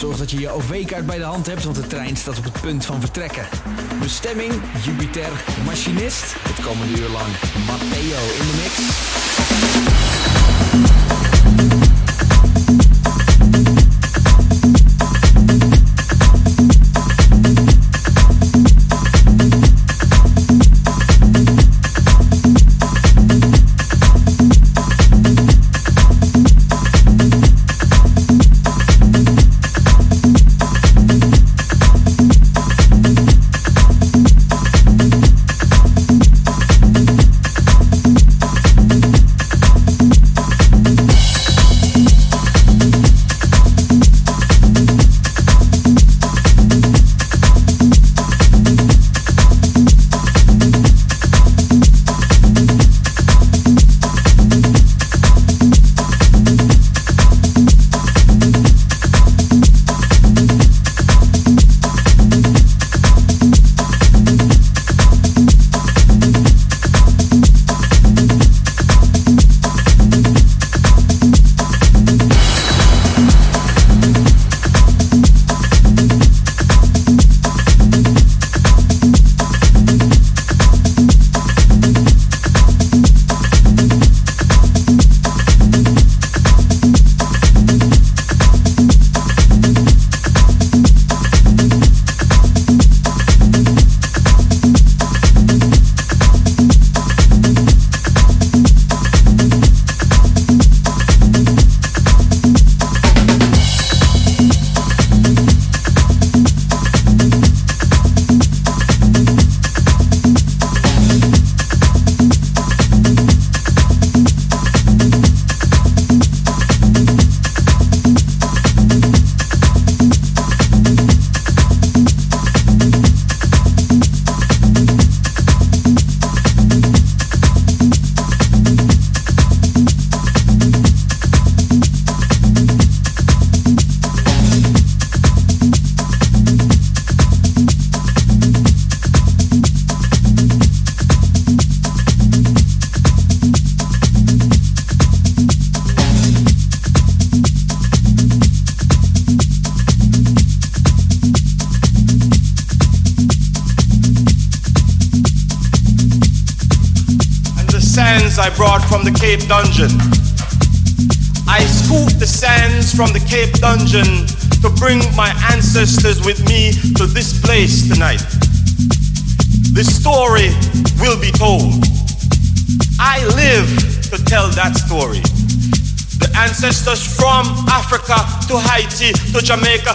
Zorg dat je je OV-kaart bij de hand hebt, want de trein staat op het punt van vertrekken. Bestemming, Jupiter, machinist. Het komende uur lang Matteo in de mix. Cape Dungeon. I scooped the sands from the Cape Dungeon to bring my ancestors with me to this place tonight. The story will be told. I live to tell that story. The ancestors from Africa to Haiti to Jamaica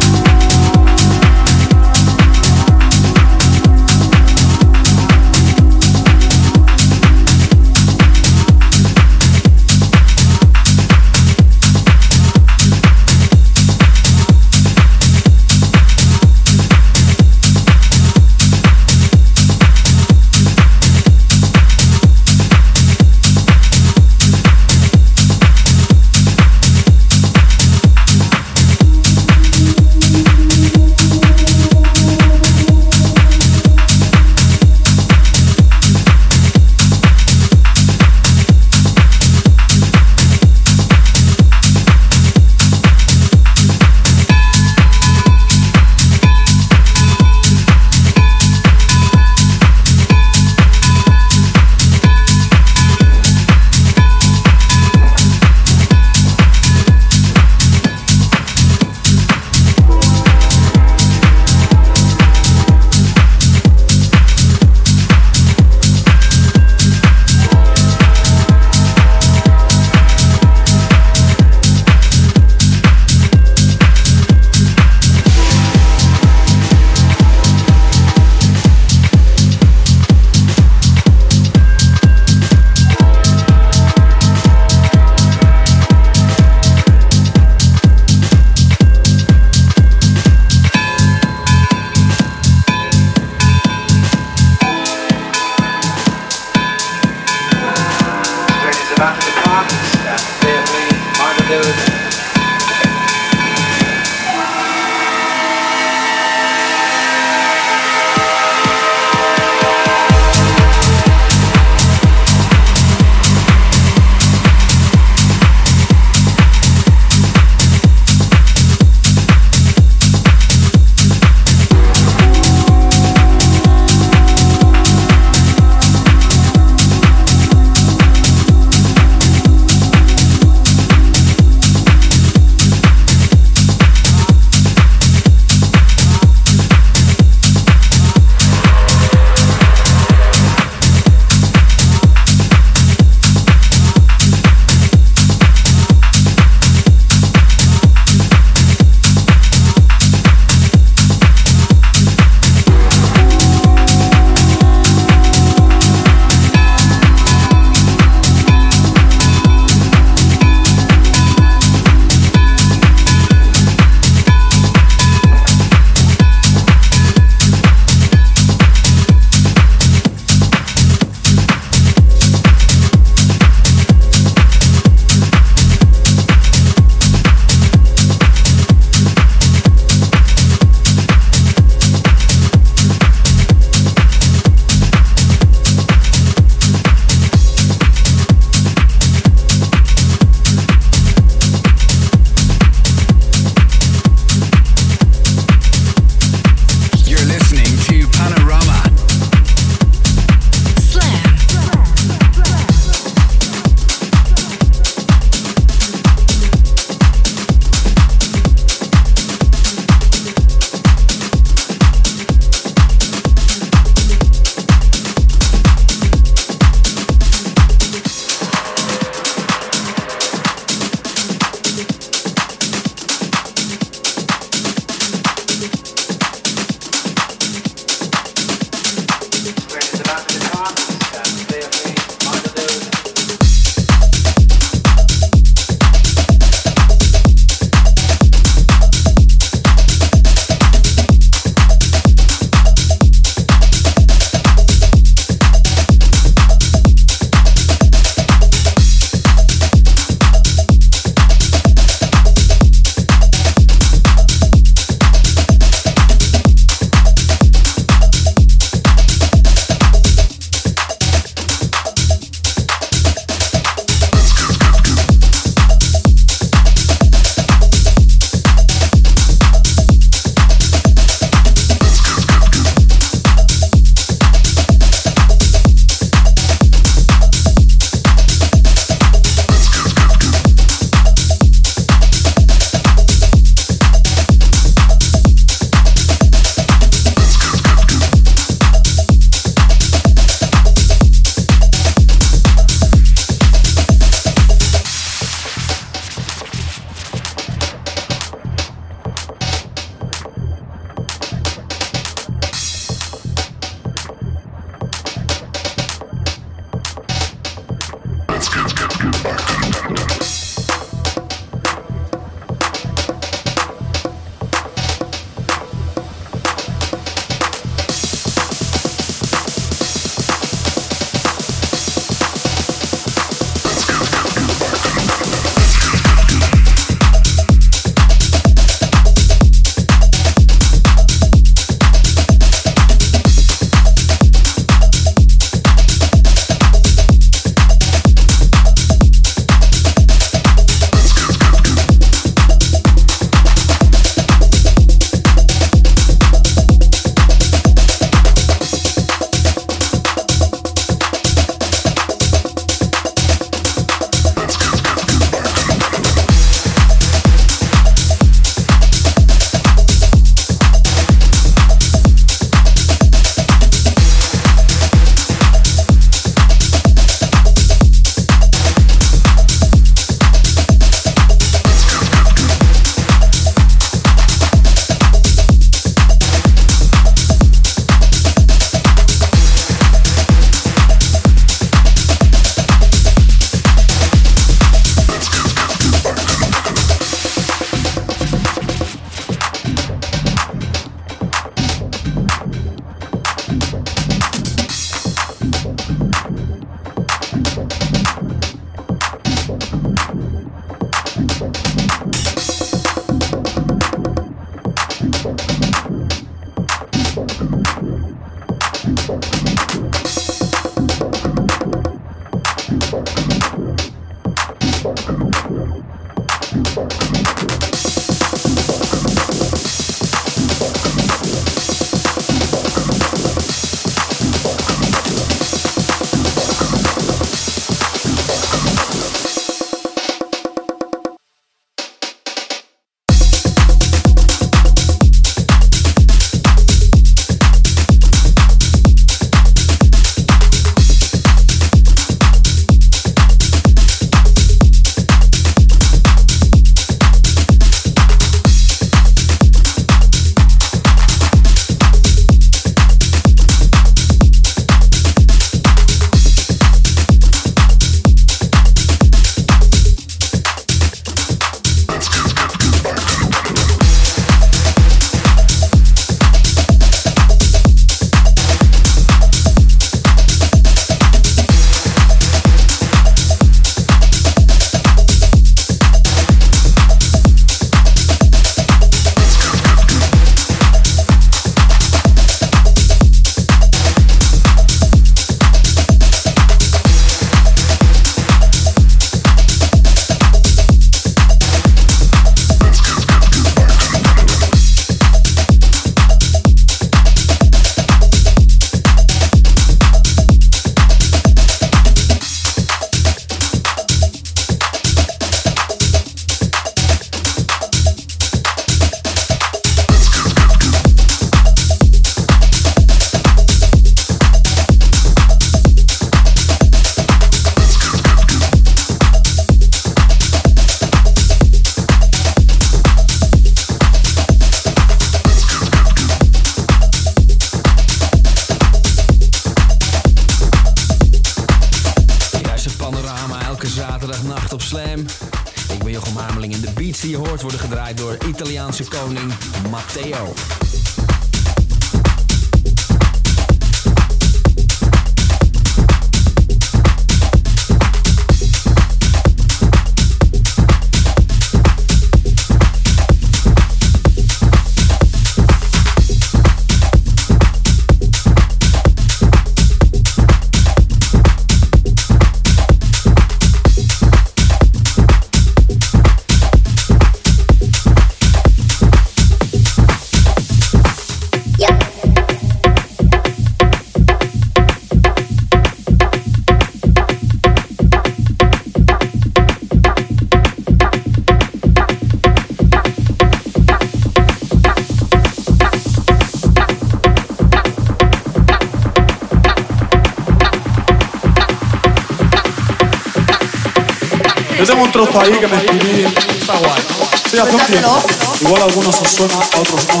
trozo ahí que me escribí. Está guay. Sí, hace un tiempo. Igual a algunos os suena, a otros no.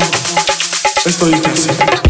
Esto dice así.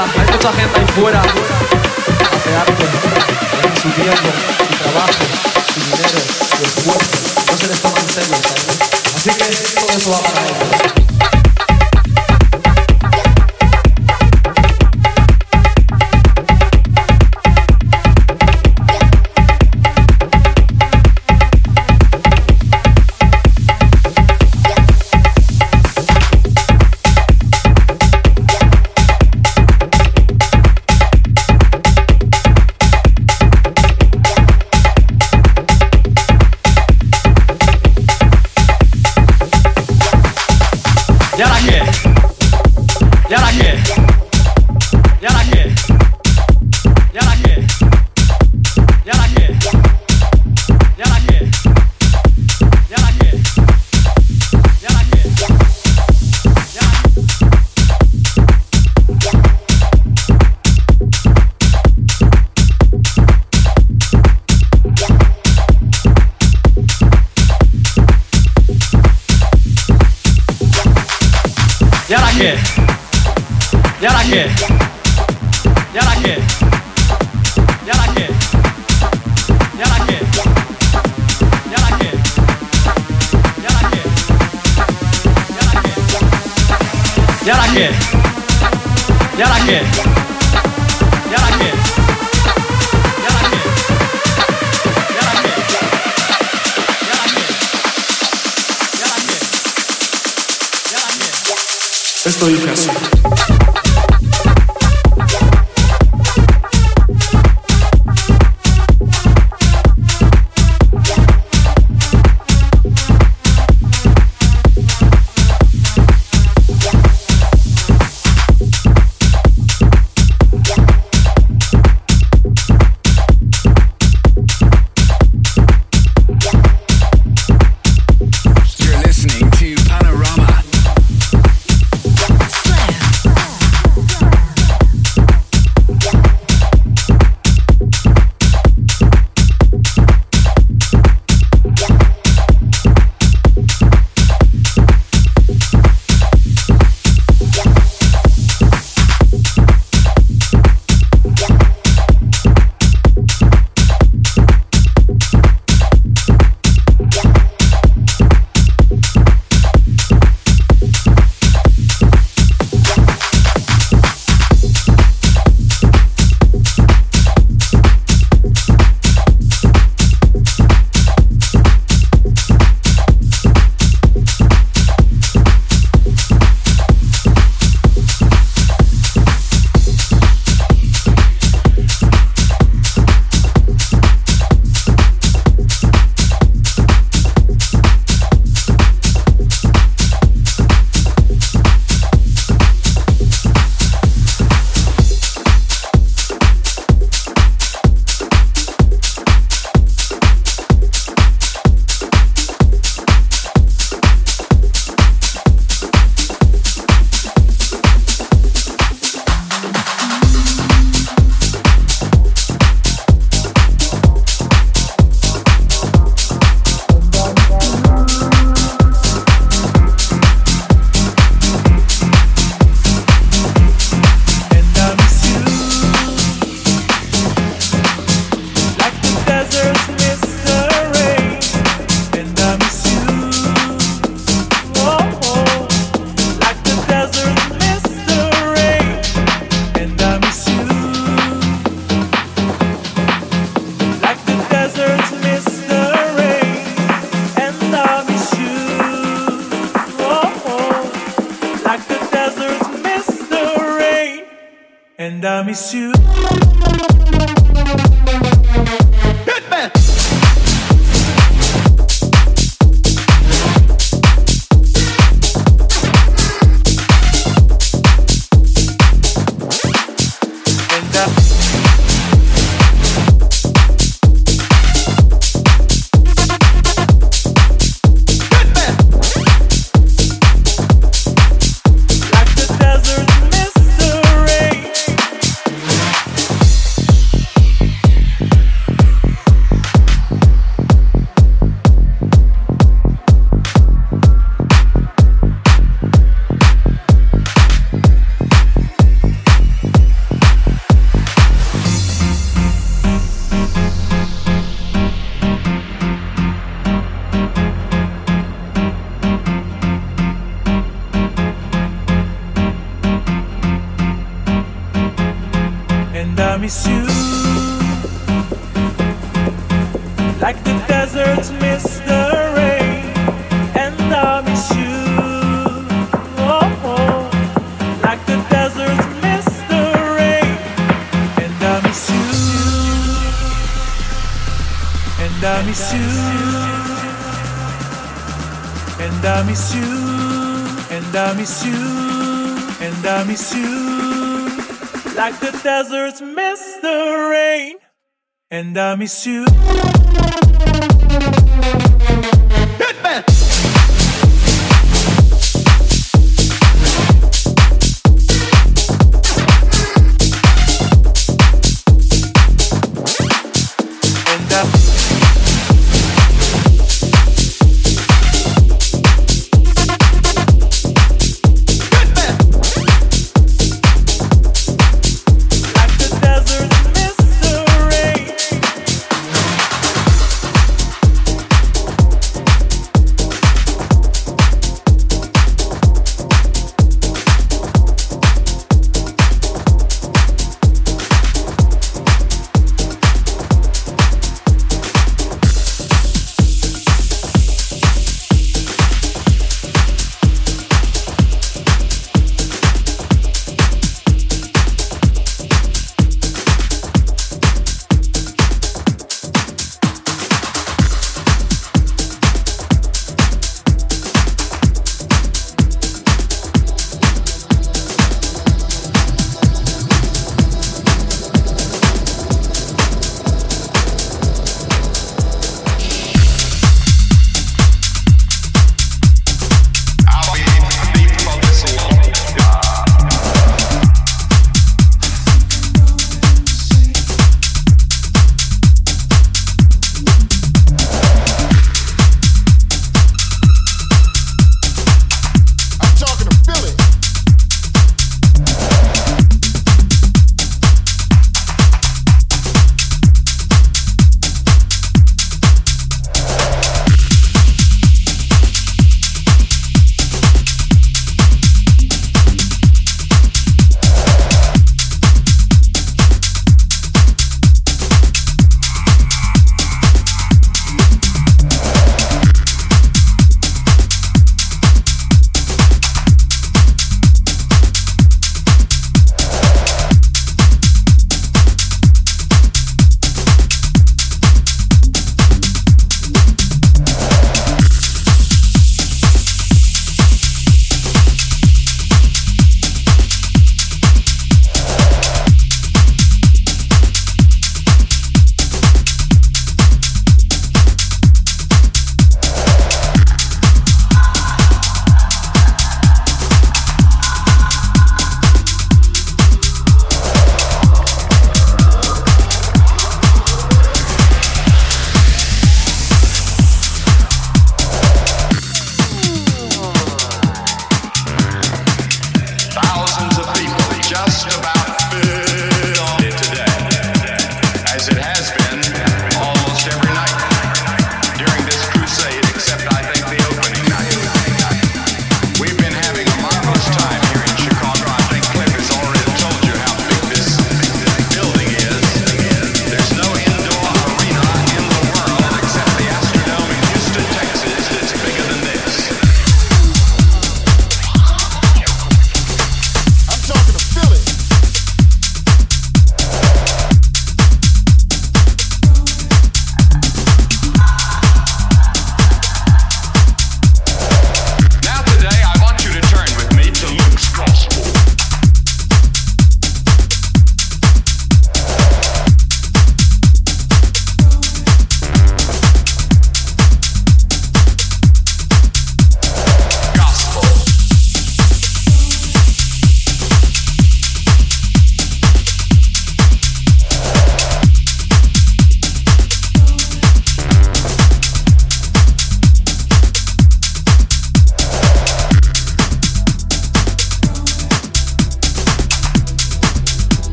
hay mucha gente ahí fuera hace arte, su tiempo, su trabajo, su dinero, su esfuerzo, no se les toma en serio. Así que todo eso va para ellos. And I miss you. And I miss you. And I miss you. And I miss you. Like the deserts miss the rain. And I miss you.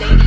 Lady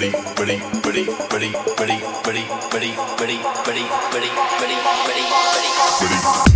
Ready? Ready? Ready? Ready? Ready? Ready? Ready? Ready? Ready? Ready? Ready? Ready? Ready? Ready? bass? Are